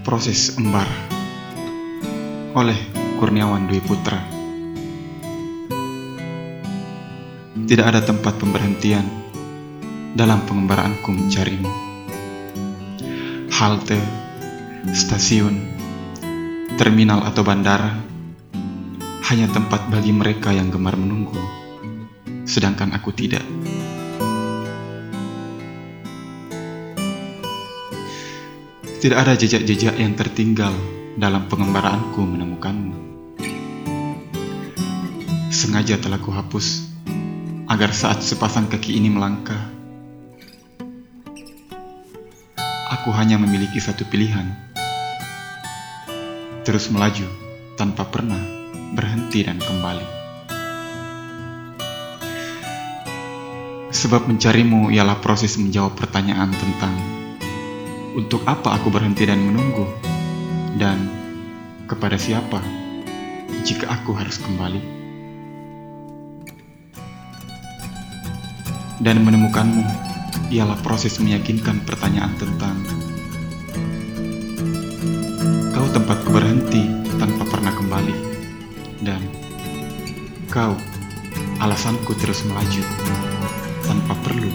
Proses Embar. Oleh Kurniawan Dwi Putra. Tidak ada tempat pemberhentian dalam pengembaraanku mencarimu Halte, stasiun, terminal atau bandara hanya tempat bagi mereka yang gemar menunggu, sedangkan aku tidak. Tidak ada jejak-jejak yang tertinggal dalam pengembaraanku menemukanmu. Sengaja telah kuhapus agar saat sepasang kaki ini melangkah, aku hanya memiliki satu pilihan. Terus melaju tanpa pernah berhenti dan kembali. Sebab mencarimu ialah proses menjawab pertanyaan tentang untuk apa aku berhenti dan menunggu? Dan kepada siapa jika aku harus kembali? Dan menemukanmu ialah proses meyakinkan pertanyaan tentang kau tempatku berhenti tanpa pernah kembali dan kau alasanku terus melaju tanpa perlu